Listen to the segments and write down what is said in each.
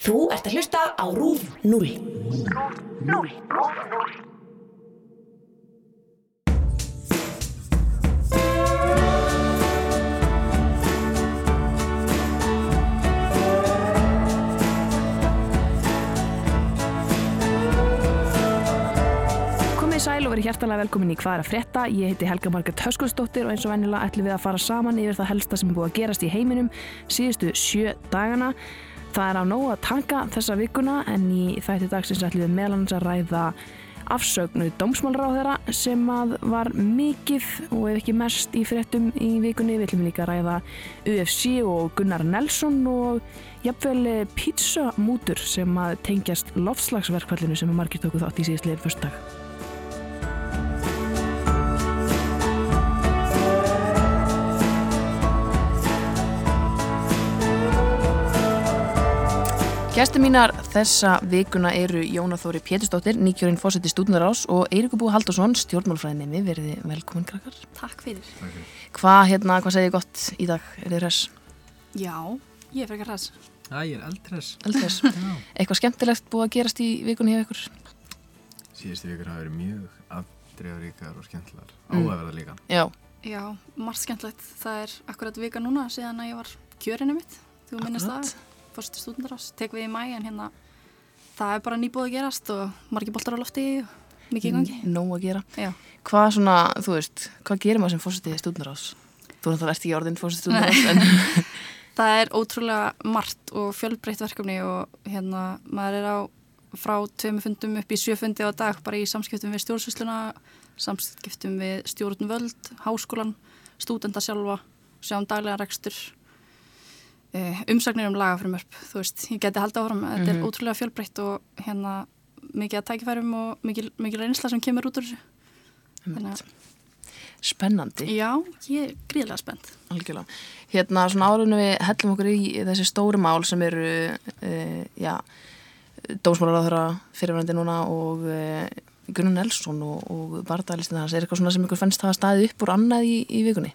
Þú ert að hlusta á RÚF 0. Komið sæl og verið hjertalega velkomin í Hvað er að frétta? Ég heiti Helga Margret Höskulsdóttir og eins og vennilega ætlum við að fara saman yfir það helsta sem er búið að gerast í heiminum síðustu sjö dagana. Það er á nóg að taka þessa vikuna en í þætti dagsins ætlum við meðlans að ræða afsögnu dómsmálráðera sem að var mikið og ef ekki mest í fréttum í vikunni. Við ætlum líka að ræða UFC og Gunnar Nelson og jafnvel pizzamútur sem að tengjast lofslagsverkvallinu sem að margir tóku þátt í síðastliðin fyrstdag. Gæstu mínar þessa vikuna eru Jóna Þóri Pétursdóttir, nýkjörinn fósetti stúdnarás og Eiríkur Bú Haldursson, stjórnmálfræðinni verði velkomin krakkar. Takk fyrir. Hvað hérna, hvað segir gott í dag? Er þið res? Já, ég er frekar hræs. Já, ég er eldres. Eldres? Eitthvað skemmtilegt búið að gerast í vikunni hjá ykkur? Síðustu vikur hafa verið mjög afdreifaríkar og skemmtilegar. Mm. Áhugaverða líka. Já, Já, margt skemmtilegt. Það er akkurat vika núna síðan að ég var kjörinu mitt. Þú minnast Akkurat. það. Fórstu stúdendarás. Tek við í mæ en hérna það er bara nýbúið að gerast og margir boltar á lofti og mikið í gangi. nóg að gera. Já. Hvað svona, þú veist, hvað gerir maður sem fósetti stúdnarás? Þú náttúrulega ert ekki orðin fósetti stúdnarás, en Það er ótrúlega margt og fjölbreytt verkefni og hérna maður er á frá tveimu fundum upp í sjö fundi á dag bara í samskiptum við stjórnsvísluna, samskiptum við stjórn völd, háskólan, stúdenda sjálfa, sjáum daglega rekstur, umsagnir um lagafrumörp, þú veist, ég geti haldið áfram, þetta er Mhm. ótrúlega fjölbreytt og hérna mikið að tækifærum og mikið, mikið reynsla sem kemur út úr þessu. Þannig að, spennandi. já, ég er gríðlega spennt. Algjörlega. Hérna svona árunum við hellum okkur í þessi stóru mál sem eru, uh, já, dómsmálaráðura fyrirvændi núna og uh, Gunnar Nelson og, og barndaglistin hans. Er eitthvað svona sem ykkur fannst hafa staðið upp úr annað í, í vikunni?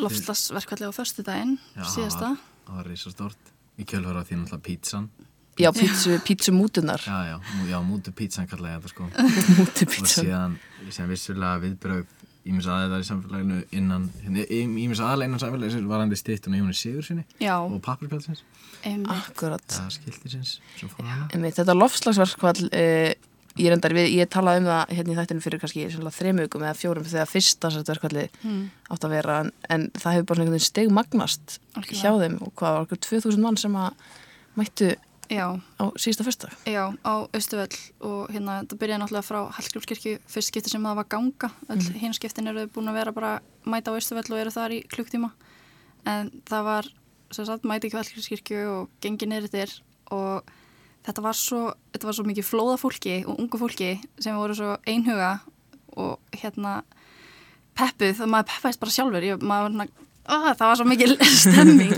Lofslagsverkvalli á förstu daginn, Já, síðasta. Það var risastórt. Í kjölfara því náttúrulega pítsan. Já, pítsu, pítsumútunar. Já, já, já, mútu pítsan kallaði ég þetta sko. Mútu og síðan, síðan vissulega viðbröð ímis aðeðar í samfélaginu innan, hérna, ímis aðeðar innan samfélaginu var hann í stýttun og Jóni Sigur sinni Já, og pappirpjálsins. Akkurat. Það skildi sinns sem fór hana. Einmitt, þetta lofslagsverkvall, uh, ég reyndar við, ég talaði um það hérna í þættinu fyrir kannski þreymugum eða fjórum þegar fyrsta verkvalli Mm, átt að vera en, en það hefur bara einhvern veginn steg magnast Algjörlega. hjá þeim og hvað var okkur 2000 mann sem að mættu já, á síðasta fyrsta. já, á Östuvöll og hérna, það byrjaði náttúrulega frá Hallgrímskirkju fyrst skipti sem það var ganga mm. hinn skiptin eru búin að vera bara mæta á Östuvöll og eru þar í klukktíma en það var sem sagt mæti ekki Hallgrímskirkju og gengi niður þér og þetta var svo þetta var svo mikið flóða fólki og ungu fólki sem voru svo einhuga og hérna peppuð og maður peppaðist bara sjálfur. Ég, maður var svona, "Ah, það var svo mikil stemming.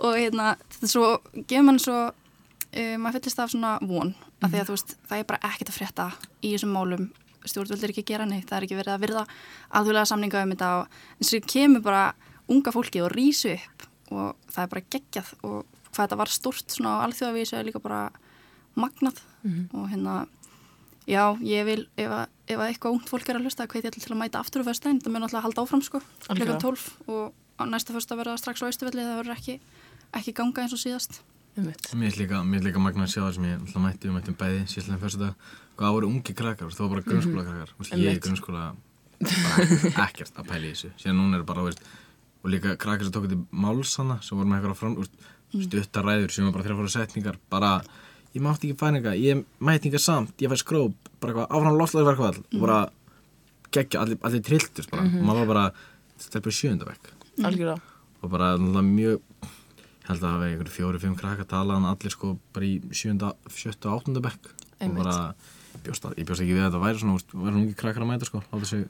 Og hérna þetta er svo, gefur mann svo uh, maður fyllist af svona von af því að þú veist, það er bara ekkert að frétta í þessum málum, stjórnvöld er ekki að gera neitt það er ekki verið að virða aðhulega samninga um þetta eins og kemur bara unga fólki og rýsu upp og það er bara geggjað og hvað þetta var stort svona á alþjóðavísu er líka bara magnað og hérna já, ég vil, ef að, ef að eitthvað ungt fólk er að hlusta, hvað ég til að mæta aftur á föstudaginn, það mun alltaf að halda áfram sko klukkan 12 og á næsta föstudag verða strax á austuvelli það verður ekki, ekki ganga eins og síðast. Mér er líka, er líka magna að sjá það sem ég alltaf mætti, við mættum bæði síðan dag. Hvað voru ungi krakkar, það var bara grunnskóla krakkar. Mm -hmm. Ég í Einmitt. grunnskóla ekkert að pæla í þessu. Síðan núna er bara, veist, og líka krakkar sem tók til máls hana, sem voru með eitthvað fram, veist, stuttar ræður, sem var bara þrjá fóra setningar, bara, ég mátti ekki fæninga, ég mætti ekki samt, ég fæ skróp, bara eitthvað áfram lofslagsverkvall, og bara geggja, allir, allir trilltust bara, og maður var bara, þetta er bara sjöndavekk Algjörlega. og bara mjög ég held að það hafa einhverju fjóri, fimm krakka talað en allir sko bara í sjönda, sjötta og áttunda bekk. Og bara, ég bjóst, að, ég bjóst ekki við að þetta væri svona, veist, væri ungi krakkar að mæta sko láta sig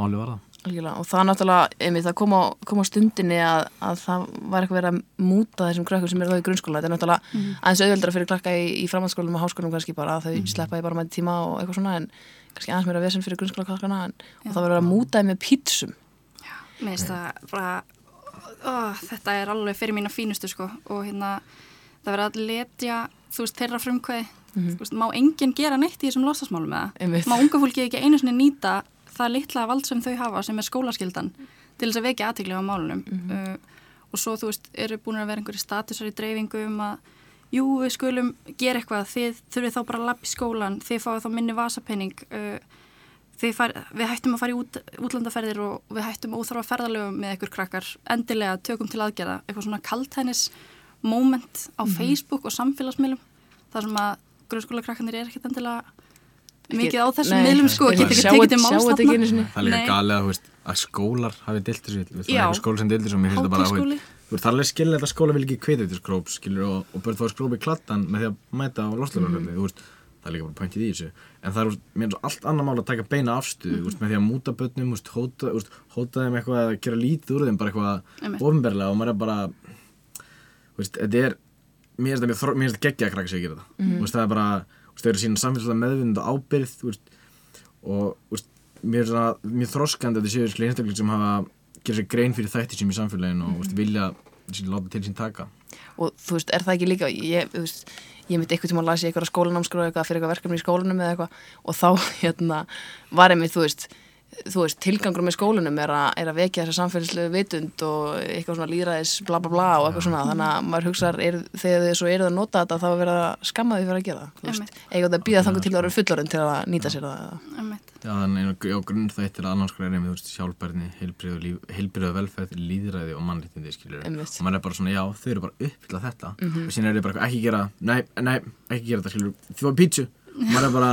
máli varða Algjörlega. Og það náttúrulega, einmitt, það kom á, kom á stundinni að, að það var eitthvað verið að múta þessum krökkum sem eru þá í grunnskóla. Þetta er náttúrulega aðeins auðveldra fyrir krakka í, í framhaldsskólum og háskólum kannski bara að þau sleppa í bara með tíma og eitthvað svona en kannski aðeins meira vesen fyrir grunnskóla krakkana en og það verið að múta þeim með pítsum. Mér finnst það bara ó, þetta er alveg fyrir mína fínustu sko og hérna það verður að letja þú veist, þeirra frumkvæði þú veist, má enginn gera neitt í þessum. Einmitt. það má unga fólki ekki einu sinni nýta það litla vald sem þau hafa sem er skólaskyldan til þess að vekja aðtegli á málunum Mhm. uh, og svo þú veist, eru búin að vera einhverju statusar í dreifingu um að jú, við skulum gera eitthvað þið þurfið þá bara að lappa í skólan þið fáið þá minni vasapenning uh, þið far, við hættum að fara í út, útlandaferðir og við hættum óþarfa ferðalögum með ykkur krakkar, endilega tökum til aðgerða eitthvað svona kaltænis moment á Facebook og samfélagsmiðlum þar sem að grunnskóla krakkanir er ekkert endilega mikið á þessum miðlum sko, einmitt. geta ekki tekið til sjá máls þetta ekki einu þarna. sinni. Það er líka Nei. galið að, að skólar hafi dilt þessu, það er eitthvað skóla sem dilt þessu og mér finnst þetta bara, veist, þú veist, það er alveg skilja þetta skóla vil ekki kveita til skróps, skilur, og, og börn fá skróp í kladdan með því að mæta á Mhm. þú veist, það er líka bara pointið í þessu, en það er, þú veist, mér allt annað mál að taka beina afstuð, þú veist, með því að múta börnum, þú veist, hóta, þú veist, hóta þeim eitthvað að gera lítið úr þeim, bara eitthvað ofinberlega og maður er bara, þetta er, mér finnst þetta geggja að krakka sig að gera þetta, þú veist, það er bara, veist, þau eru sína samfélagslega meðvind og ábyrð, veist, og veist, mér er svona mjög þroskandi að þetta séu einstaklega sem hafa gera sér grein fyrir þætti sem í samfélaginu og mm -hmm. vilja láta til sín taka og þú veist, er það ekki líka ég, þú veist, ég mitt eitthvað tíma að lasi eitthvað skólanámskráð eitthvað fyrir eitthvað verkefni í skólanum eða eitthvað og þá hérna var einmitt, þú veist þú veist, tilgangur með skólanum er, a, er að vekja þessa samfélagslegu vitund og eitthvað svona líðræðis bla bla bla og eitthvað svona. Þannig að maður hugsar, er, þegar þið svo eruð að nota þetta þá er verið að skamma því fyrir að gera það, þú veist, þetta að býða þangur til að vera fullorinn til að nýta sér það. Já, þannig að grunn að annarskra er einmitt, þú veist, sjálfbærni, heilbrið og velferð, líðræði og mannréttindi, skilur og maður er bara svona, já, þau eru bara að uppfylla þetta. Og síðan er þið bara eitthvað, ekki gera, nei, nei, ekki gera þetta, skilur þið var pítsu, maður er bara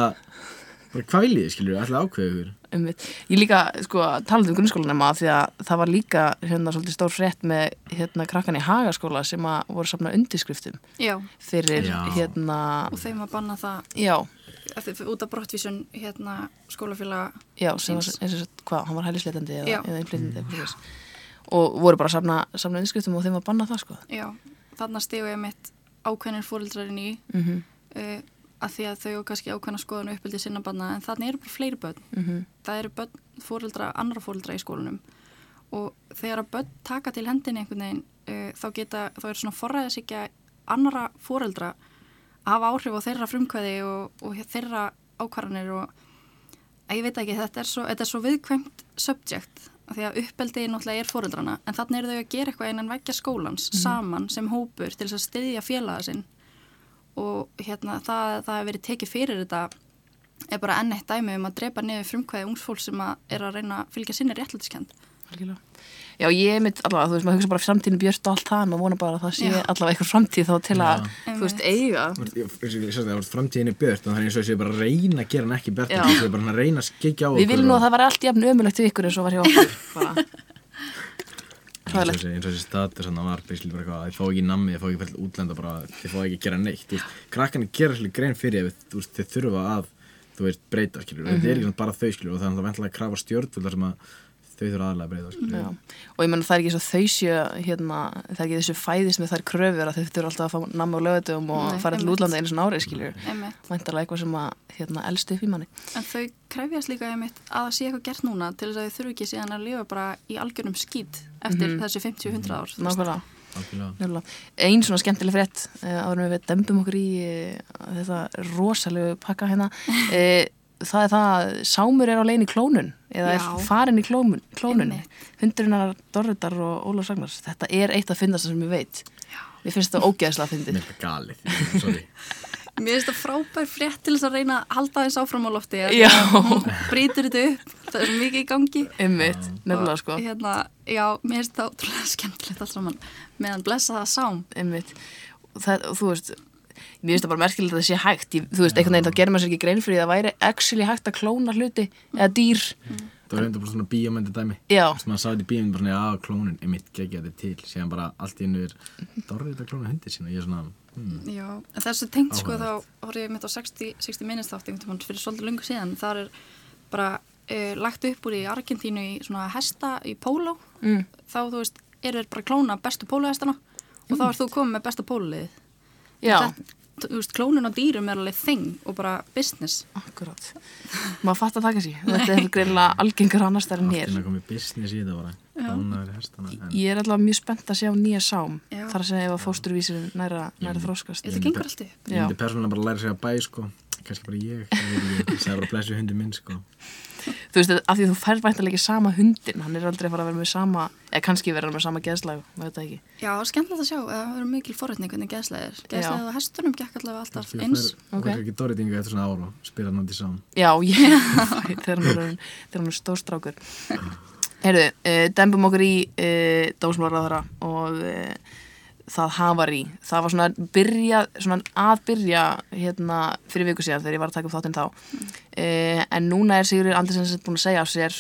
bara þið, skilur, alltaf ákveðu ykkur Einmitt. Ég líka, sko, talað um grunnskólanema því að það var líka hérna svolítið stór frétt með hérna krakkan í Hagaskóla sem að voru safna undirskriftum Já, fyrir Já. hérna, og þeim að banna það já, út af brottvísun hérna skólafélaga já, sem var, Eins. og sagt, hvað, hann var hælisleitandi eða, eða eitthvað svoleiðis. og voru bara safna, safna undirskriftum og þeim að banna það, sko. Já, þarna stigu ég mitt ákveðnir fóreldrarinn í Mm uh, að því að þau og kannski ákveðna skoðan og uppbyldi sinna banna en þannig eru bara fleiri börn. -hmm. það eru börn, fóreldra, annara fóreldra í skólanum og þegar að börn taka til hendinni einhvern veginn uh, þá geta, þá er svona forræðisíkja annara fóreldra að hafa áhrif á þeirra frumkvæði og, og þeirra ákvarðanir og að ég veit ekki, þetta er svo, þetta er svo viðkvæmt subject af því að uppeldi náttúrulega er fóreldrana en þannig eru þau að gera eitthvað innan veggja skólans saman sem hópur til þess að styðja félaga sinn og hérna það, það hefur verið tekið fyrir þetta er bara enn eitt dæmi um að drepa niður frumkvæði ungs fólk sem að er að reyna að fylgja sinni réttlætiskend. Já, ég er mitt allavega, þú veist, maður hugsa bara framtíðinu björst og allt það, maður vona bara að það sé Já. allavega eitthvað framtíð þá til að, Já. þú veist, eiga ég- ég- ég það, veist, framtíðin er björt en það er eins og bara að reyna að gera hann ekki björt Já. þessi bara að reyna að skikja á Við viljum nú að það var allt jafn ömulegt við ykkur eins og var hjá okkur bara. Eins og þessi, eins og þessi status hann var eitthvað, ég fá ekki nammi, ég fá ekki fyrir útlenda bara, ég fá ekki að gera neitt veist, krakkarnir gera svolítið grein fyrir veist, þeir þurfa að, þú veist, breyta skilur, þetta er ekki bara þau skilur og það er það að krafa stjórnvöldar sem að þau þurfa aðalega að breyta skilur Já. og ég menna það er ekki svo þau séu hérna, það er ekki þessu fæðis með þær kröfur að þau þurfa alltaf að fá nammi á lögutum og Nei, fara til útlanda einu svona árið skiljur Einmitt. væntalega eitthvað sem að hérna, elst upp í manni En þau krefjast líka að það sé eitthvað gert núna til þess að þau þurfu ekki síðan að lifa bara í algjörum skýt eftir þessi 50-100 ár. þú veist. nákvæmlega Algjörlega. Nefnilega. Ein svona skemmtileg frétt uh, áður en við dembum okkur í uh, þetta rosalegu pakka hérna uh, það er það að Sámur er á leiðin í klónun eða Já. er farin í klómun, klónun Einmitt. hundurinnar Dorritar og Ólaf Sagnars þetta er eitt að finnast sem ég veit Mér finnst það ógeðslega að fyndið Mér er það galið, sorry Mér finnst það frábær frétt til þess að reyna að halda þess áfram á lofti. Já. Hún brýtur þetta upp, það er svo mikið í gangi. Einmitt, nefnilega sko Hérna, já, mér finnst það ótrúlega skemmtilegt allt saman meðan blessa það sám. Einmitt og, það, og þú veist Mér finnst það bara merkilegt að það sé hægt. Ég, Þú veist, einhvern veginn þá gerir maður sér ekki grein fyrir að það væri actually hægt að klóna hluti eða dýr. Það var reynda bara svona bíómyndi dæmi. Að maður þetta í bíómyndi bara svona, já, klónun er mitt geggja þetta til. Síðan bara allt í einu er Dorrið þetta klóna hundi sína. Ég er svona, hmm, Já, en þessu tengt sko þá horfði ég mitt á 60, 60 minnist þátt einhvern tímann fyrir svolítið lungu síðan. Þar er bara uh, lagt upp úr í Argentínu í svona hesta í póló. mm. Þá, þú veist, eru þeir bara að klóna bestu pólóhestana. Og þá ert þú komið með besta pólóliðið. Já, Þetta, þú veist, klónun á dýrum er alveg þing og bara business Akkurát. Maður fatt að taka sér. Þetta er greinlega algengur annars þar en hér. Allt komið business í þetta bara hestana en Ég er allavega mjög spennt að sjá nýja sám. Já. Þar að segja ef að fósturvísir næra, næra þróskast. þetta gengur allt upp Ég myndi persónulega bara læra sig að bæ sko kannski bara ég, það er bara að blessu hundi minn sko Þú veist, af því þú færð væntalega ekki sama hundin. Hann er aldrei að fara að vera með sama, eða kannski vera með sama geðslag, maður veit það ekki. Já, skemmtilegt að sjá, það verður mikil forrætning hvernig geðslega er. Geðslega á hestunum gekk allavega alltaf eins. Það er ekki dóritinga eftir svona ára og spila náttúrulega sám Já, ég, þegar hann er, er stórstrákur. Heyrðu, uh, dembum okkur í uh, dósmálaráðara og uh, það hafar í. Það var svona, byrja, svona að byrja hérna fyrir viku síðan þegar ég var að taka upp þáttinn þá. Uh, en núna er Sigurður Andersens búin að segja af sér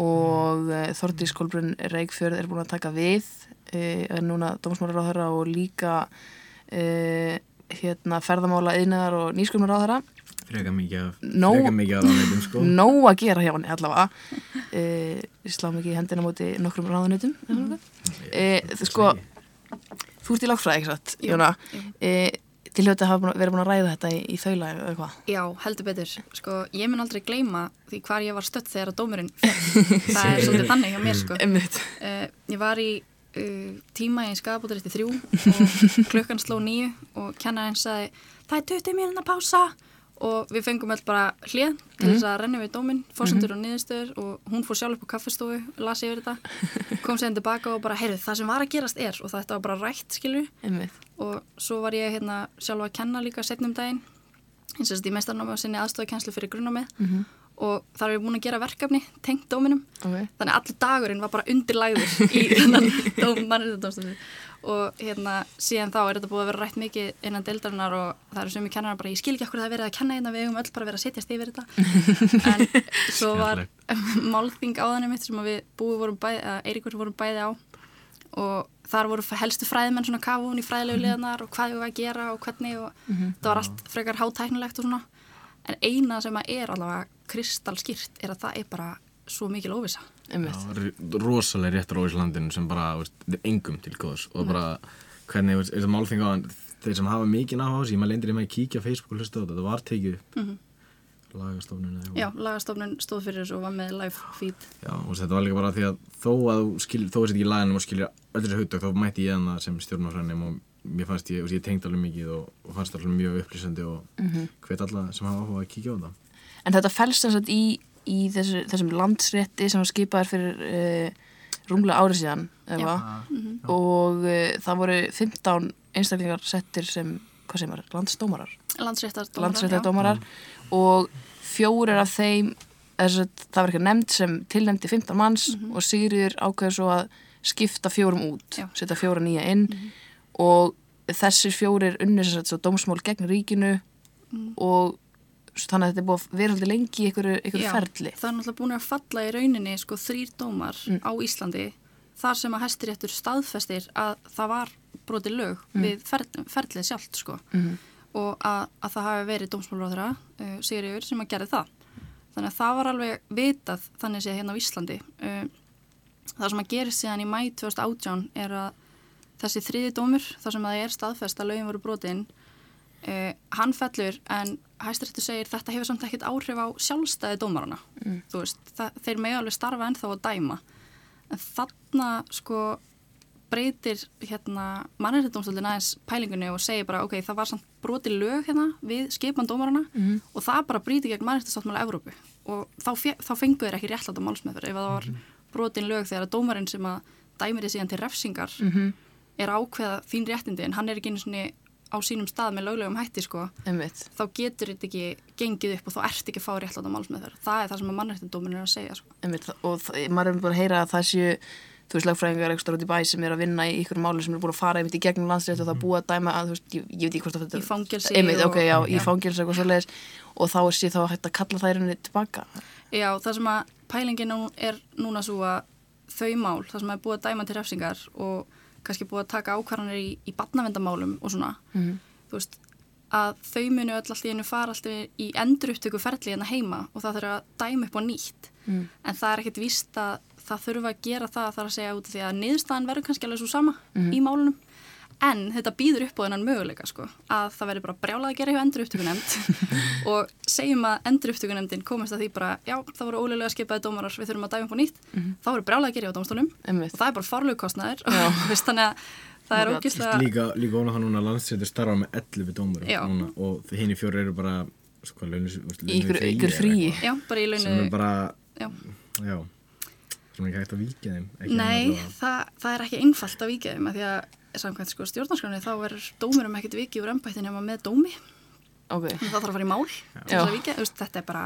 og uh, Þordís Kolbrun Reykjörð er búin að taka við uh, er núna dómsmálaráðara og líka uh, hérna ferðamála yðnaðar og mikið af, Nó- freka mikið af ráðneitum sko. Nóg að gera hjá hann allavega. Uh, ég slá mikið í hendina móti nokkrum ráðunutum uh, sko, þú ert í lagfræði ekki satt, Jóna jú. uh, til hljóti að hafa verið búin að ræða þetta í, í þaula eða eitthvað Já, heldur betur. Sko, ég mun aldrei gleyma því hvar ég var stött þegar að dómurinn féll. Það er svolítið þannig hjá mér, sko. Einmitt. Uh, ég var í uh, tíma í skadabótarétti þrjú og klukkan sló nýju og kennarinn sagði það er 20 mínúna pása og við fengum öll bara hlið til þess að renna við dóminn, fórsendur og niðurstöður og hún fór sjálf upp á kaffistofu, las yfir þetta kom séðan tilbaka og bara, heyrðu, það sem var að gerast er og þetta var bara rætt, skilju og svo var ég hérna sjálf að kenna líka setnum daginn eins og þess að ég meistarnámi á sinni aðstofakenslu fyrir grunnámið. Mhm. Og þar er ég búin að gera verkefni tengt dóminum. Ok. þannig að allir dagurinn var bara undirlæður í þennan dóm mannréttindómstofu og hérna síðan þá er þetta búið að vera rætt mikið innan deildarinnar og það eru sumi kennarar bara ég skil ekki okkur það er verið að kenna hérna við eigum öll bara vera að setjast yfir þetta. En svo var málþing á þannig mitt sem við búið vorum bæði, að Eiríkur vorum bæði á. Og þar voru helstu fræðmenn svona kafun í fræðilegu liðanar og hvað við varum að gera og hvernig og það var allt frekar hátæknilegt og svona en eina sem að er allavega kristalskýrt er að það er bara svo mikil óvisa rosalega réttur á Íslandinu sem bara, engum til góðs. Og bara, hvernig, veist, er þetta málþing á þeir sem hafa mikið náha á þessu, ég maður lendir í maður að kíkja á Facebook og hlusta á þetta, þetta var tekið upp. Mm -hmm. lagastofnun eða Já, lagastofnun stóð fyrir þessu og var með live feed. Já, og þetta var líka bara því að þó að þú skil, þó að þetta ekki í laginum og skilja öll þessi hugtök, þá mætti ég hana sem stjórnmáfrænum og mér fannst ég, ég tengd alveg mikið og, og fannst alveg mjög upplýsandi og mm -hmm. hvet alla sem hafa áhuga að kíkja á það. En þetta fælst sem sagt í, í þessu, þessum landsrétti sem var skipaður fyrir uh, rúmlega árið síðan eða, og uh, það voru 15 einstaklingar settir sem, hvað sem var, landsdómarar. Landsréttardómarar landsréttardómarar. og fjórir af þeim þess að það var eitthvað nefnd sem tilnefndi 15 manns og Sigriður ákveður svo að skipta fjórum út Já. setja fjóra nýja inn og þessir fjórir unnir sem sagt svo dómsmál gegn ríkinu og s- þannig að þetta er búið að vera alltaf lengi í einhverju, einhverju Já, ferli Það er náttúrulega búin að falla í rauninni sko þrýr dómar Mm. á Íslandi þar sem að hæstiréttur staðfestir að það var brotið lög Mm. við fer, ferlið sjálft sko Mhm. og að, að það hafi verið dómsmálróðra uh, Sigurður sem að gera það þannig að það var alveg vitað þannig séð hérna á Íslandi uh, það sem að gerist síðan í mæ 2018 er að þessi þriði dómur þar sem að það er staðfest að lögin voru brotin uh, hann fellur en hæstiréttur segir þetta hefur samt ekkert áhrif á sjálfstæði dómarana þú veist, það, þeir megi alveg starfa ennþá að dæma. En þarna sko breytir hérna mannréttindómstöldin aðeins pælingunni og segir bara ok, það var samt broti lög hérna við skipan dómarana Mhm. og það bara brýti gegn mannréttindáttmála Evrópu. Og þá, þá fengu þeir ekki réttlátt á málsmeðferð ef það var brotin lög þegar að dómarinn sem að dæmir þið síðan til refsingar Mhm. Er ákveða þín réttindi en hann er ekki einu svona á sínum stað með löglegum hætti sko einmitt. þá getur þetta ekki gengið upp og þá ert ekki að fá réttlátt á málsmeðferð. Það er það sem að mannréttindóminn er að segja sko. einmitt, og maður er bara að heyra að það séu þú veist, lagfræðingar eitthvað út í bæ sem er að vinna í ykkur máli sem er búin að fara einmitt í gegnum landsrétt og það er búið að dæma að, þú veist, ég, ég veit ekki hvort að þetta Í fangelsi einmitt, og- ok, já, í Já. fangelsi eitthvað svoleiðis. Og þá er sér þá hægt að kalla í rauninni tilbaka. Já, það sem að pælingin er núna svo að þau mál, það sem er búið að dæma til refsingar og kannski búið að taka ákvarðanir í, í barnavendamálum og svona, Mhm. þú veist, að þau munu öll alltaf í einu fara alltaf í endurupptöku ferli hérna heima og það þurfa að dæma upp á nýtt. Mm. En það er ekkert víst að það þurfa að gera það þar að segja út því að niðurstaðan verður kannski alveg svo sama í málunum. En þetta býður upp á þennan möguleika sko, að það verður bara brjálað að gera hjá endur upptökunemnd og segjum að endur upptökunemndin komist að því bara, já, það voru ólega skipaði dómarar, við þurfum að dæfa upp á nýtt. Þá verður brjálað að gera hjá dómstólum Einmitt. og það er bara farlugkostnaður þannig að það er ógislega Líka, líka óna það núna að landsréttur starfa með 11 dómur Já. núna, og hinn í fjóri eru bara sko, launis, Í ykkur- ykkur fríi. já, bara í sem er launu bara, já. já. Sem er ekki hægt að víkja þeim Nei, það, það er ekki einfalt að víkja þeim að því að samkvæmt sko stjórnarskráni þá verður dómurum ekkert vikið úr embættin nema með dómi Ok. og það þarf að fara í mál þetta er bara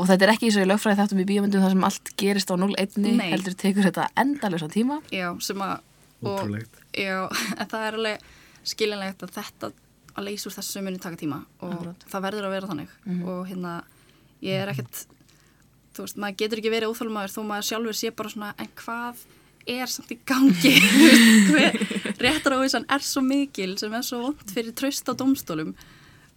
Og þetta er ekki eins og í lögfræði þáttum í bíómyndum þar sem allt gerist á 0-1 Nei. heldur tekur þetta endalösa tíma. já, sem að og, Ótrúlegt. já, en það er alveg skiljanlegt að þetta að leysa úr þessu muni taka tíma og Akkurat. það verður að vera þannig og hérna, ég er ekkert þú veist, maður getur ekki verið óþólmaður þó maður sjálfur sé bara svona en hvað er samt í gangi. Réttaróvísan er svo mikil sem er svo vond fyrir tröst á dómstólum.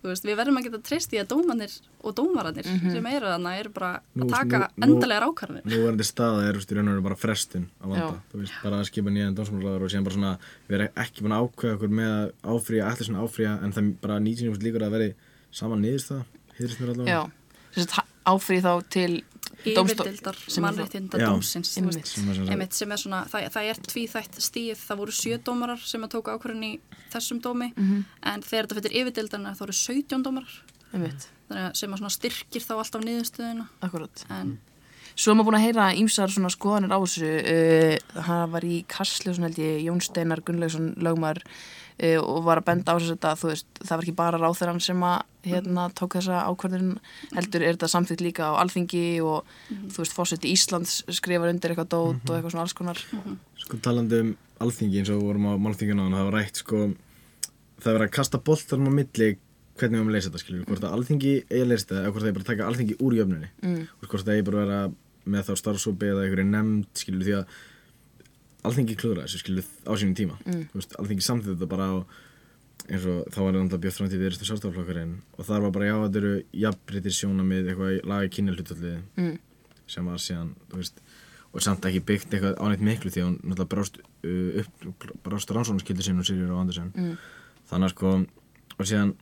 Þú veist, við verðum að geta treyst í að dómanir og dómarannir sem eru þarna eru bara Nú, að taka nú- nú- endalegar ákvarðanir. Nú verðandi staða er, veist, í raun og veru bara frestun á vanda, þú veist, bara að skipa nýjan dómsmálaráður og síðan bara svona, við erum ekki búin að ákveða okkur með að áfrýja, allir svona áfrýja en það bara 99% líkur að veri saman niðurst það, hýðrist mér allavega. Að áfrið þá til. Yfirdildar mannréttinda dómsins Einmitt. Sem er er svona, það, það er tvíþætt stíð það voru sjö dómarar sem að tóku ákvörðin í þessum dómi Mhm. en þegar þetta fyrir yfirdildarna þá eru 17 dómarar Einmitt. þannig að sem að svona styrkir þá alltaf niðurstöðuna Akkurat. en Svo er maður búin að heyra ímsar svona skoðanir á þessu. Uh, hann var í ég, Jón Steinar Gunnlaugsson lögmar uh, og var að benda á þetta, þú veist, það var ekki bara ráþurann sem að hérna tók þessa ákvörðun heldur er þetta samþýtt líka á alþingi og þú veist, fórseti Íslands skrifar undir eitthvað dót og eitthvað svona alls konar. Sko talandi um alþingi eins og við vorum á málþinginu og það var rætt sko það var að kasta boltarum á milli hvernig við höfum að leysa þetta skilur hvort að alþingi eigi að leysa þetta eða hvort það eigi bara að taka alþingi úr jöfnunni. Mm. hvort það eigi bara að vera með þá starfsópi eða einhverju nefnd skilur því að alþingi klúðra þessu skilur á sínum tíma mm. veist, alþingi samþýtt þetta bara á eins og þá var þetta bjöð framtíð viðristu sárstaflokkarinn og þar var bara já þetta eru jafnbreytir sjónamið eitthvað lagi kynjalhutallið Mm. sem var síðan veist, og samt ekki byggt eitthvað ánægt miklu því að hún náttúrulega brást, uh, upp, brást rannsóknarskildi sinn og Sirjur og Andersen Mm. þannig að sko og síðan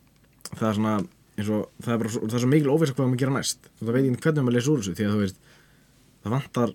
það er svona og það er bara það er svo mikil óvisa hvað maður gera næst og það veit ekki hvernig maður lesa úr þessu því að þú veist það vantar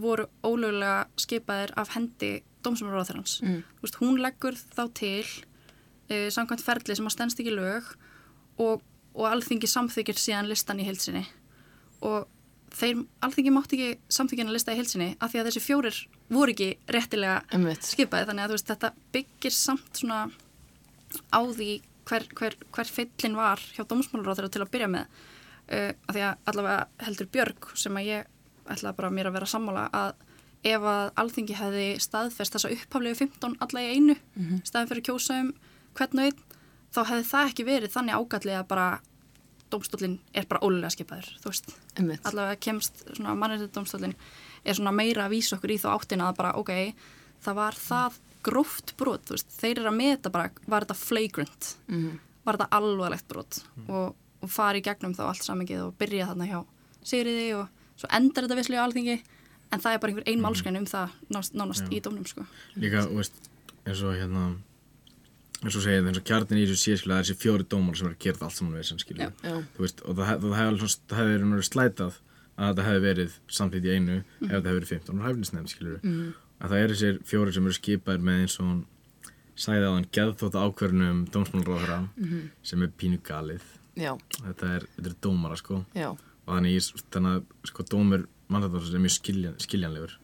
voru ólögulega skipaðir af hendi dómsumráðarans. Mm. Hún leggur þá til uh, samkvæmt ferli sem að stendst ekki lög og, og alþingi samþykir síðan listan í heilsinni og þeir, alþingi mátti ekki samþykjana lista í heilsinni af því að þessi fjórir voru ekki réttilega Einmitt. skipaði þannig að veist, þetta byggir samt svona á því hver, hver, hver feillin var hjá dómsmálaráður til að byrja með uh, af því að allavega heldur Björg sem að ég ætla bara mér að vera sammála að ef að alþingi hefði staðfest þessa upphaflegu 15 alla í einu mm -hmm. staðin fyrir að kjósa um hvern og einn þá hefði það ekki verið þannig ágallið að bara dómstólinn er bara ólulega skipaður þú veist, Einmitt. allavega kemst svona mannréttið dómstólinn er svona meira að vísa okkur í þá áttina að bara ok, það var það gróft brot, þú veist, þeir eru að meta bara, var þetta flagrant Mhm. var þetta alvarlegt brot og, og fara í gegnum þá allt samengið og byrja þarna hjá Sigriði og svo endar þetta visslega á alþingi en það er bara einhver ein málskræn um það nánast, nánast í dómnum sko. líka, veist, eins og hérna eins og segið, eins og kjartin í þessu skilja, það er þessi fjóri dómar sem er að gera það allt saman við sem skilja, þú veist, og það, hef- það hefði það verið náttúrulega slætað að þetta hefði verið samtidig í einu ef þetta hefði verið 15 og hæfnisnefnd skilur mm. að það eru þessir fjóri sem eru skipaðir með eins og hún sagði á hann geðþótt ákverðunum dómsmálaráðara sem er pínu galið. Já, þetta er, þetta er dómara sko. Já, og þannig, ég, þannig að sko dómur mannrættáðs er mjög skiljan, skiljanlegur.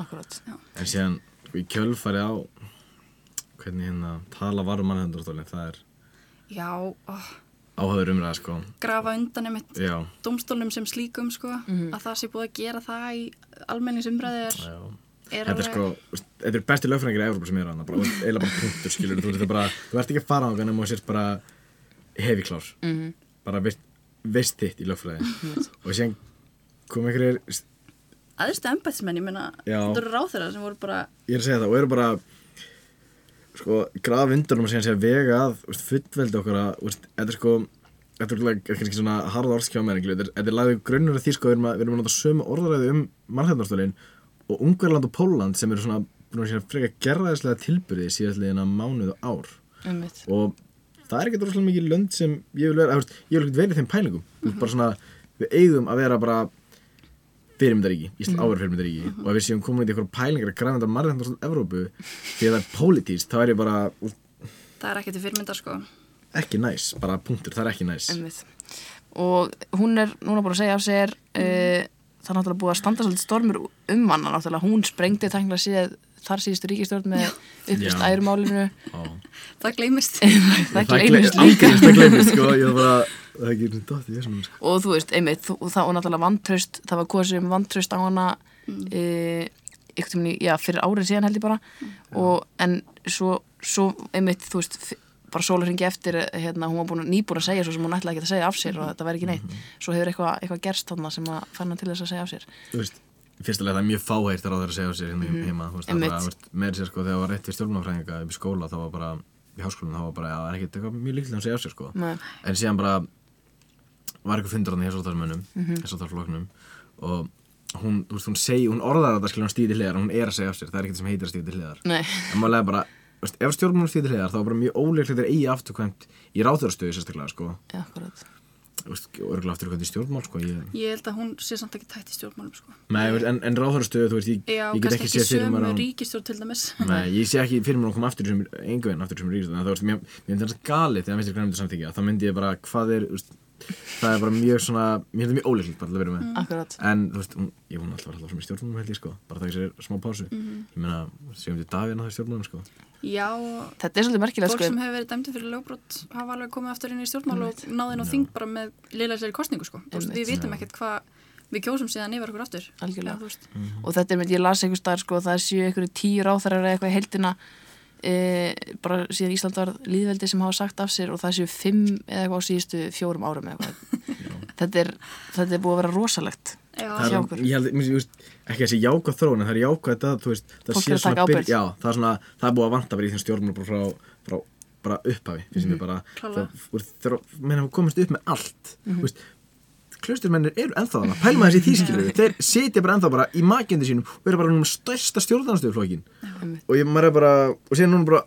Akkurat. en síðan sko, í kjölfari á hvernig hérna tala var um mannrættáðstólinn það er Já, ó, áhauður umræða sko. Grafa undan einmitt já, dómstólnum sem slíkum sko, að það sé búið að gera það í almenningsumræði er já. Er þetta er sko, þetta er besti lögfræðingar í Európa sem er hana, bara, eða bara punktur skilur þú, veist, bara, þú ert ekki að fara á hann og sért bara hefi klár -hmm. bara veist, veist þitt í lögfræði. Og síðan kom einhverjir aðstu embætsmenn, ég meina þetta eru ráþeira sem voru bara ég er að segja það og eru bara sko, graf undan um að segja að vega að fullveldi okkar að þetta er sko þetta er kannski svona harða orðskjá með þetta er, lagðið grunnur af því sko við erum að, við erum að nota sömu orðaræði um mannhættarstólin og Ungverland og Póland sem eru svona segja freka gerðaðislega tilbyrði síðastliðina mánuð og ár. Einmitt. og það er ekkert rosalega mikið lönd sem ég vil vera, veist, ég vil ekkert vera í þeim pælingum. Mm bara svona, við eigum að vera bara fyrirmyndaríki, Ísland mm. áver fyrirmyndaríki. Og ef við séum komin í eitthvað pælingar að græna þetta margændar Evrópu því að það er pólitíst, þá er ég bara það er ekki til fyrirmyndar sko. ekki næs, bara punktur, það er ekki næs. Einmitt. og hún er núna búin að segja af sér uh, það er náttúrulega búið að standa svolítið stormur um hana náttúrulega, hún sprengdi tæknilega síðan þar síðustu ríkistjórn með upplýst ærumálinu. Já. það gleymist. Það gleymist líka. það gleymist, sko, ég var bara það er ekki svona dótt í þessum sko. og þú veist, einmitt, þú, það var náttúrulega vantraust það var kosið um vantraust á hana mm. e, ykkur tímni, já, fyrir árið síðan held ég bara. Og, en svo, svo einmitt, þú veist bara sólarhingi eftir, hérna, hún var búin, að- nýbúin að segja svo sem hún ætlaði ekki að segja af sér og þetta væri ekki neitt. Svo hefur eitthvað, eitthvað gerst þarna sem að fann hann til þess að segja af sér. Þú veist, fyrstulega það er mjög fáhægt að ráða að segja á sér hérna heima, þú veist, það bara, veist, með sér sko, þegar það var rétt við stjórnmálafræðinga upp í skóla, þá var bara, í háskólanum, þá var bara, það er ekkert eitthvað mjög líklega að segja á sér, sko, Nei. en síðan bara var eitthvað fundur hann í hessóttarmönnum, mm og hún, þú veist, hún segi, hún orðar þetta skilja hún stíði hliðar, hún er að segja á sér, það er ekkert sem heitir að stíði hliðar, en málega bara, þú veist, ef stjórnmálum stíði hliðar, þá er bara mjög óleiklegt þeir eigi afturkvæmt í ráþurastöðu sérstaklega, sko, já, örgulega afturkvæmt í stjórnmál, sko, ég, ég held að hún sé samt ekki tætt í stjórnmálum sko. Nei, en, en ráðhverjastöðu, þú veist, ég, já, ég get ekki séð fyrir ríkistjórn til dæmis. Nei, ég sé ekki fyrir mér að koma aftur sem engu veginn aftur sem það mér mér finnst það galið þegar þetta þá myndi ég bara hvað er, það er bara mjög svona, mér finnst það mjög óleiklegt bara til að vera með. Akkurat, En, þú veist, hún, ég hún alltaf var alltaf sem í stjórnmálum held ég, sko, bara það sér smá pásu. Ég meina, séum við Davíðna það í stjórnmálum, sko? Já, þetta er svolítið merkilegt fólk sko. sem hefur verið dæmdi fyrir lögbrot hafa alveg komið aftur inn í stjórnmál og náði inn á þing bara með liðlæsleiri kostningu sko. Þú veist, við vitum ekkert hvað við kjósum síðan yfir okkur aftur. Algjörlega. Já, þú veist. og þetta er mynd, ég las einhvers staðar sko, það séu einhverju tíu ráþarar eða eitthvað í heldina e, bara síðan Ísland var líðveldi sem hafa sagt af sér og það séu fimm eða eitthvað á síðustu fjórum árum eða eitthvað þetta er, þetta er búið að vera rosalegt Já, Það hjá er, okkur. ekki þessi jákvæð þróun, en það er jákvæð þetta, þú veist, það sé er að ábyrgð. Já, það er svona, það er búið að vanta bara í stjórnmál bara frá, frá bara upphafi, finnst Mhm. mér bara þegar menn hafa komist upp með allt þú veist, klausturmennir eru ennþá þarna. Pælma þessi tískilur, þeir sitja bara ennþá bara í makindi sínum og eru bara núna með stærsta stjórnanstöðuflokkin og ég maður er bara, og síðan núna bara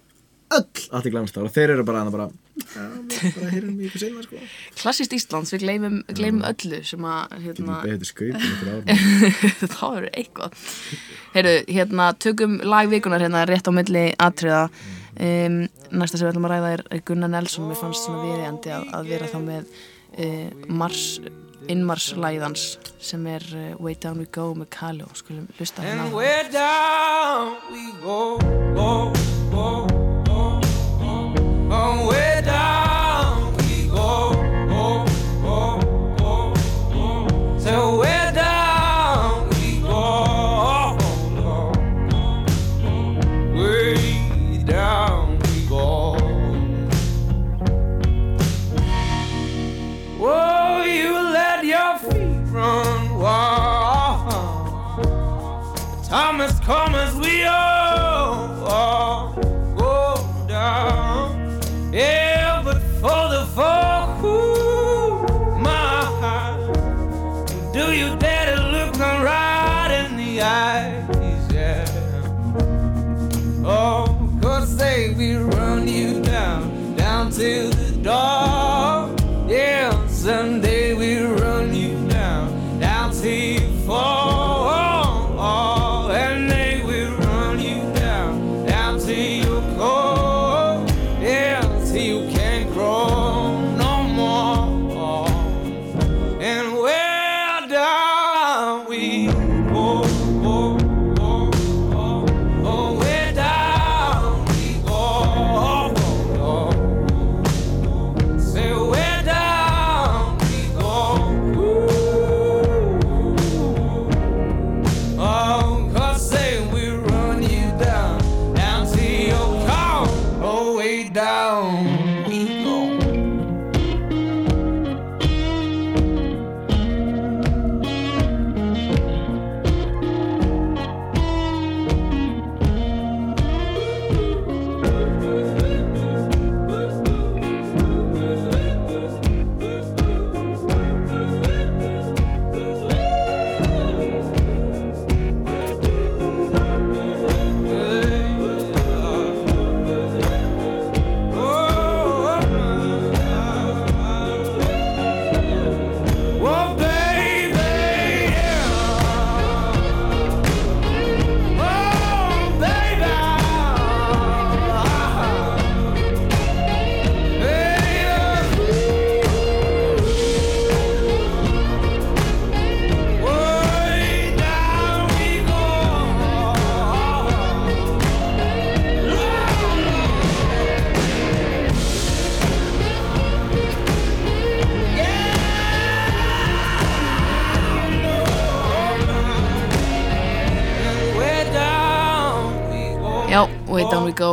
öll allt í glæmstar og þeir eru bara hana bara, já, við bara heyrum í ykkur senna sko. Klassist Íslands, við gleymum, gleymum öllu sem að hérna, um þá eru eitthvað. Heyrðu, hérna, tökum lagvikunar hérna rétt á milli atriða. Um, næsta sem við ætlum að ræða er, Gunnar Nelson. Mér fannst svona viðeigandi að, að vera þá með uh, Mars innmars lagðans sem er uh, Way Down We Go með Kaleo skulum hlusta hérna And way down we go, go, go, go, go. Oh,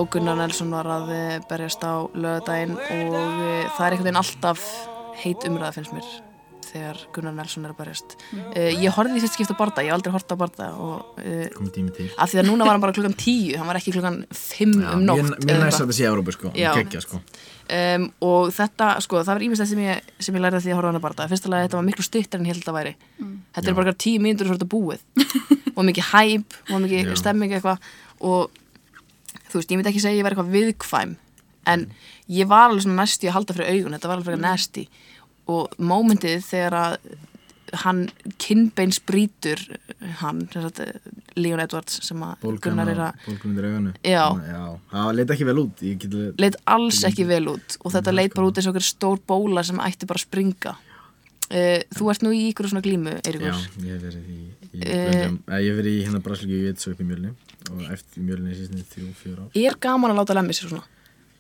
og Gunnar Nelson var að berjast á lögadaginn og það er einhvern veginn alltaf heit umræða finnst mér þegar Gunnar Nelson er að berjast. Mm. ég horfði í fyrst skipta barða, ég hef aldrei horfði á barða og uh, af því að núna var hann bara klukkan tíu hann var ekki klukkan fimm um nótt Mér, næst að þetta sé Európa sko, Já. geggja sko. Um, og þetta, sko, það var ímest sem ég, sem ég lærði af því að horfa á hana barða fyrsta lagi þetta var miklu stuttar en ég held að væri. Þetta er bara tíu svo er þetta búið. Og mikið hæp og mikið Já. stemming eitthvað. Og þú veist, ég myndi ekki segja ég væri eitthvað viðkvæm en ég var alveg svona næsti að halda fyrir augun, þetta var alveg fyrir næsti og mómentið þegar að hann kinnbeins brýtur hann, Leon Edwards sem að Gunnar er að Já. já, það leit ekki vel út ég get alveg- leit alls ekki vel út og þetta leit bara út eins og okkur stór bóla sem ætti bara að springa. Uh, Þú ert nú í ykkur svona glímu, já, Eiríkur ég hef verið í, í. Eh, ég hef verið í hérna upp í mjölni og eftir mjölni síðan þrjú, fjör ár. Er gaman að láta lemmi sér svona?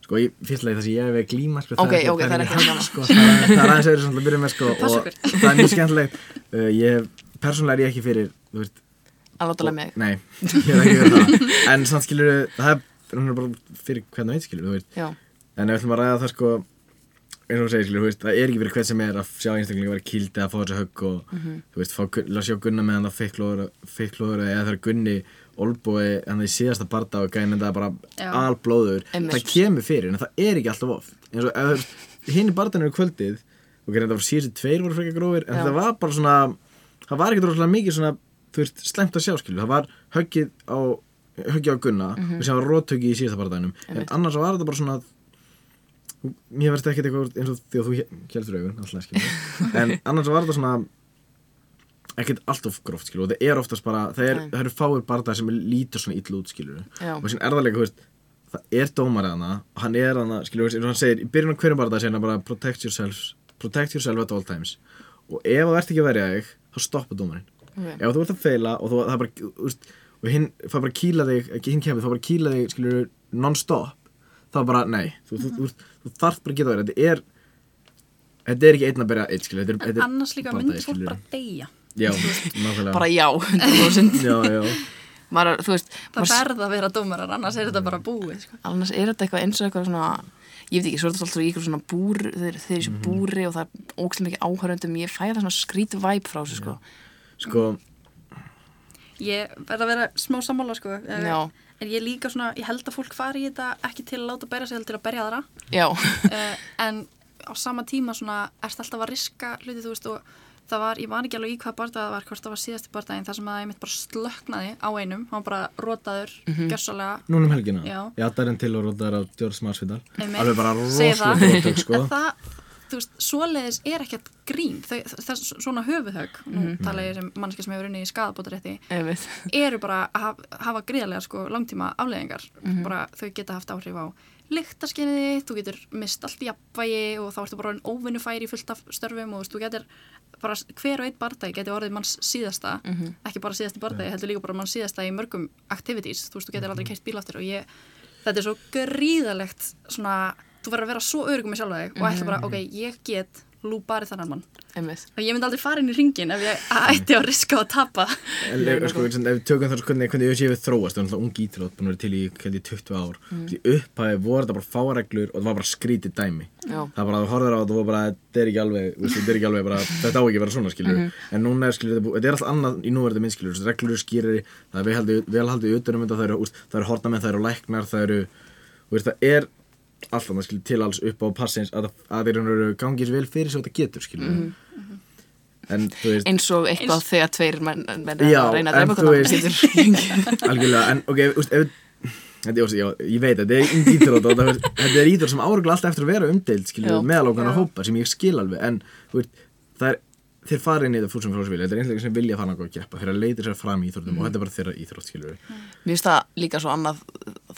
sko, ég fyrst leið það sem ég hef að glíma sko, Ok, ok, það er ekki gaman. sko, það, er- það er aðeins svona að byrja með sko, og það er mjög skemmtilegt. Uh, ég persónulega er ég ekki fyrir veist, Að láta lemmi nei, ég er ekki fyrir það. En samt skilur það er bara fyrir hvernig veit skilur þú veist. Já, En ef við ætlum að ræða það sko eins og þú segir, skilur, það er ekki verið hvert sem er að sjá einstaklinga vera kýld eða að fá þessu högg og þú veist, fá, að sjá Gunna meðan það feiklóður eða þegar Gunni Olbói, hann er í síðasta barda og gæðin þetta bara Já. alblóður. Einmitt. það kemur fyrir, en það er ekki alltaf of. Eins og hinn í bardan eru kvöldið og gæðin þetta var síðustu tveir voru frekar grófir en Já. það var bara svona það var ekkert rosalega mikið svona þú veist, slemt að sjá, skilur, það var höggið á höggið á Gunna og sem var róthöggið í síðasta bardanum en annars var þetta bara svona mér verðist ekkert eitthvað eins og því að þú heldur skilur en annars var þetta svona ekkert alltof gróft skilur. Og það er oftast bara það, er, það eru fáir barðar sem lítur svona illa út skilur. Já. og sem er það það er dómar hana og hann er hana skilur eins og hann segir í byrjun á hverjum barðar segir hann bara protect yourself protect yourself at all times. Og ef þú ert ekki að verja þig þá stoppa dómarinn. Ok. Ef þú ert að feila og þú, það er bara veist, og hinn fær bara kýla þig ekki hinn kemur, þá bara kýla þig skilur non-stop þá bara, nei, þú, þú, þú, þú, þú þarft bara að geta verið. Þetta er þetta er ekki einn að byrja eitt skilur þetta er, þetta er annars líka bardagi, myndi fólk bara deyja já, nákvæmlega. Bara já, 100% já, já, Maður, þú veist, það verða að vera dómarar, annars er þetta bara búið sko. annars er þetta eitthvað eins og eitthvað svona ég veit ekki, svo er þetta alltaf í eitthvað svona búr þeir, þeir eru í þessu búri og það er ógstlega mikið áhörundum ég fæ það svona skrít væp frá þessu sko. Sko ég verða að vera smá sammála sko. eh, Já. en ég líka svona, ég held að fólk fari í þetta ekki til að láta berja sig, heldur til að berja aðra. Já, uh, en á sama tíma svona erst alltaf að riska hluti þú veist og það var, ég var ekki alveg í hvað barndað það var, hvort það var síðasti barndaginn þar sem að ég mitt bara slöknaði á einum, hann var bara rótaður, mm -hmm. gjörsalega núna um helgina? Já. ég aðdar en til og rótaðar á Marsvidal Einmitt. alveg bara það. rosalega rótök sko en það, þú veist, svoleiðis er ekkert grín, þau, þess, svona höfuðhög nú tala ég sem mannski sem hefur unni í skadabótarétti einmitt. eru bara að haf- hafa gríðarlega sko langtíma afleðingar bara þau geta haft áhrif á lyktaskinniði, þú getur mist allt í jafnvægi og þá ertu bara óvinnufæri í fullt af störfum og þú getur bara hver og einn bardagi getur orðið manns síðasta ekki bara síðasti bardagi, heldur líka bara manns síðasta í mörgum activities, þú veist, þú getur aldrei keitt bíl aftur og ég, þetta er svo gríðalegt svona, þú verður að vera svo örugum með sjálfa þig og ætla bara, ok, ég get lúparið þannan mann og ég myndi aldrei fara inn í ringin ef ég ætti að riska að tapa En ef, sko, sem, ef við tökum þar hvernig, hvernig UFC hefur þróast, það er náttúrulega ung íþrótt, búin að vera til í, ég, 20 ár. Mm. Í upphæði voru þetta bara fáreglur og það var bara skrítið dæmi. Já. Það var bara, þú horfður á þetta og var bara, þetta er ekki alveg, þetta er ekki alveg bara, þetta á ekki að vera svona, skilur. En núna er, skilur, þetta, er alltaf annað í núverðu minn, skilur, reglur eru skýrari, það er vel haldið, vel haldið utan um þetta, það eru, hortamenn, það eru læknar, það eru, það er alltaf, það skilur, til alls upp á passins að, það- að þeir eru gangið vel fyrir svo þetta getur, skilur. En, þú veist, eins og eitthvað Eins- þegar tveir menn, menn er Já, að reyna að þú hvernig veist- getur algjörlega, en ok, úst, ef Þetta er, já, ég veit, þetta er íþrótt og þetta, þetta er íþrótt sem áregla alltaf eftir að vera umdeild, Já. skilju, meðalókana hópa sem ég skil alveg, en þú veist, það er, þeir fara inn í þetta fúsum frásvili, þetta er einstaklega sem vilja fara náttúrulega að geppa, þeir að leita sér fram í íþróttum og þetta er bara þeirra íþrótt, skilju. Mér finnst það líka svo annað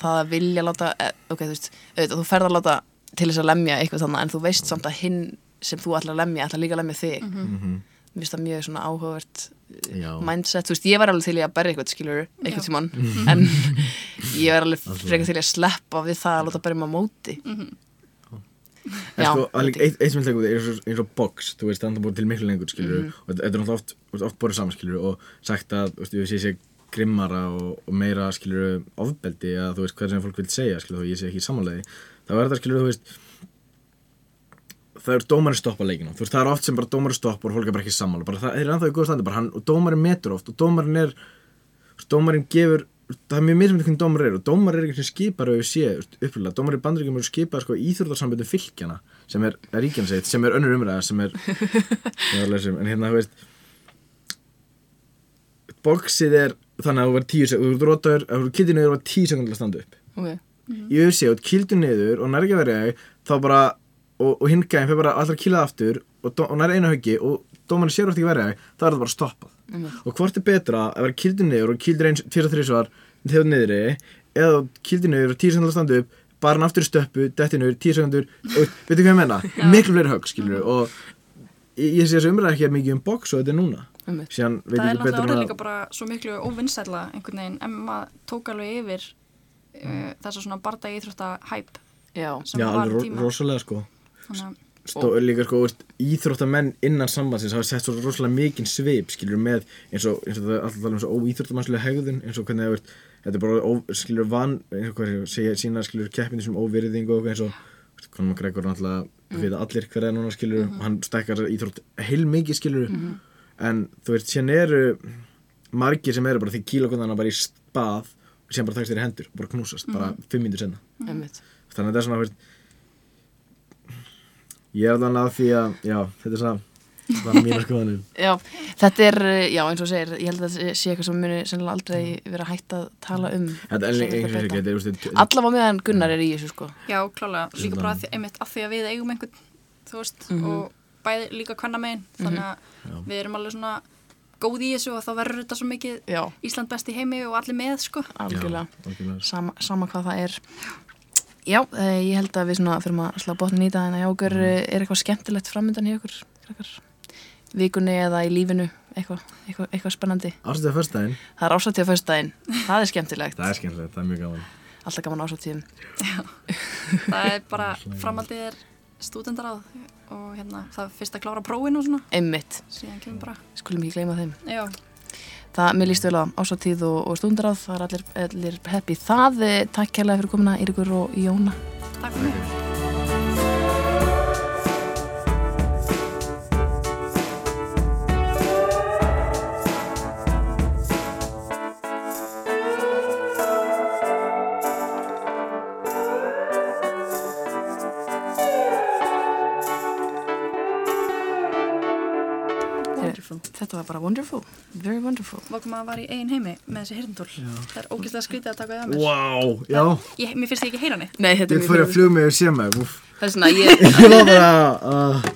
það að vilja láta, eh, ok, þú veist auðvitað, þú ferð að láta til þess að lemja eitthvað þannig en þú veist samt að hinn sem þú ætlar að lemja ætlar líka að lemja þig. Mér finnst það mjög svona áhugavert eh, Já. mindset, þú veist, ég var alveg til í að berja eitthvað skilur, eitthvað tímann en ég var alveg frekar til í að sleppa við það að láta berja maður móti En sko, eitt sem ég eins og, eins og box, þú veist, það er búin til miklu lengur, skilju, Mhm. og þetta er náttúrulega oft, oft borðið saman, skilju, og sagt að, þú veist, ég sé sé grimmara og, og meira skilur ofbeldi eða þú veist hvað sem fólk vil segja skilur þó ég sé ekki samanlega þá er þetta skilur þú veist það er dómarinn stoppa leikina þú veist það er oft sem bara dómarinn stoppa og fólk er bara ekki sammála. Bara það er ennþá í góð standi bara hann og dómarinn metur oft og dómarinn er dómarinn gefur það er mjög mismyndi hvernig dómar er og dómar er ekki sem skipar og ég sé upplega, dómar í bandaríkjum eru skipað sko íþrótarsamböndu fylgjana sem er, er ríkjanseitt, sem er önnur umræða sem er, sem en hérna þú veist boxið er þannig að þú verður tíu sekund, þú rótaður, að þú kildir niður og var tíu sekund til að standa upp. Ok, í UFC og kildur niður og nær ekki að verja þig þá bara, og, og hinn gæðin fyrir bara alltaf að killa það aftur og, og nær einu höggi og dómarinn sér ofta ekki verja þig þá er það bara stoppað og hvort er betra að vera kildur niður og kildur eins tvisar þrísvar þegar niðri eða kildur niður og tíu sekundur að standa upp bara hann aftur í stöppu, detti niður, tíu sekundur og veitu hvað ég menna, miklu fleiri högg skilur og ég, sé þessu umræða ekki mikið um box og þetta er núna. Einmitt. síðan veit það er ég ekki betur náttúrulega orðið en líka bara svo miklu óvinnsætla einhvern veginn. En maður tók alveg yfir uh, þessa svona barda íþrótta hæp já, sem Já, var alveg ro tíma. rosalega sko. Þannig að Stó, líka sko, veist, íþróttamenn innan sambandsins hafa sett svo rosalega mikinn svip skilur með eins og, eins og það er alltaf tala um svo óíþróttamannslega hegðun eins og hvernig það veist, þetta er bara ó, skilur van eins og hvað segja sína skilur keppindi sem óvirðing og eins og Conor McGregor náttúrulega mm. við allir hver er núna skilur og hann stekkar íþrótt heil mikið skilur en þú veist, síðan eru margir sem eru bara því kílokundana bara í spað og síðan bara takst þér í hendur bara knúsast, bara fimm mínútur senna þannig að þetta er svona ég er þannig að því að já, þetta er svona það mínu skoðanir. Já, þetta er, eh, já eins og segir, ég held að það sé eitthvað sem muni sennilega aldrei vera hægt að tala um. Þetta er einhvers ekki, þetta er veist, Allavega meðan Gunnar er í þessu sko. Já, klálega, líka bara að því, einmitt að því að við eigum einhvern þú veist, og bæði líka hvenna megin þannig að við erum alveg svona góð í þessu og þá verður þetta svo mikið Já, Ísland best í heimi og allir með sko. Algjörlega. sama, sama hvað það er Já, eh, ég held að við svona fyrir að slá botnin í það en að já, okkur Mm. eh, er eitthvað skemmtilegt framöndan í okkur krakkar? vikunni eða í lífinu eitthvað, eitthvað, eitthvað spennandi? Ástæðið fyrstæðin, Það er ásatíð á föstudaginn, það er skemmtilegt. Það er skemmtilegt, það er mjög gaman. Alltaf gaman ásatíðum það er bara, framaldið er stúdendaráð og hérna, það er fyrst að klára prófin og svona. Einmitt, síðan kemur bara, skulum ekki gleyma þeim. Já, Það, mér líst vel á ásatíð og, og stundaráð, það er allir, allir heppi það. Eh, Takk kærlega fyrir komuna, Írgur og Jóna. takk fyrir. Þetta var bara wonderful, very wonderful. Vakum að var í eigin heimi með þessi hirndól það er ógeðslega skrítið að taka það mér. Vá, já, ég, mér finnst ég ekki heyra neitt. Nei, þetta ég er fyrir mjög að fljóða mig og sé mig, Það er svona, ég, Ég var bara, uh,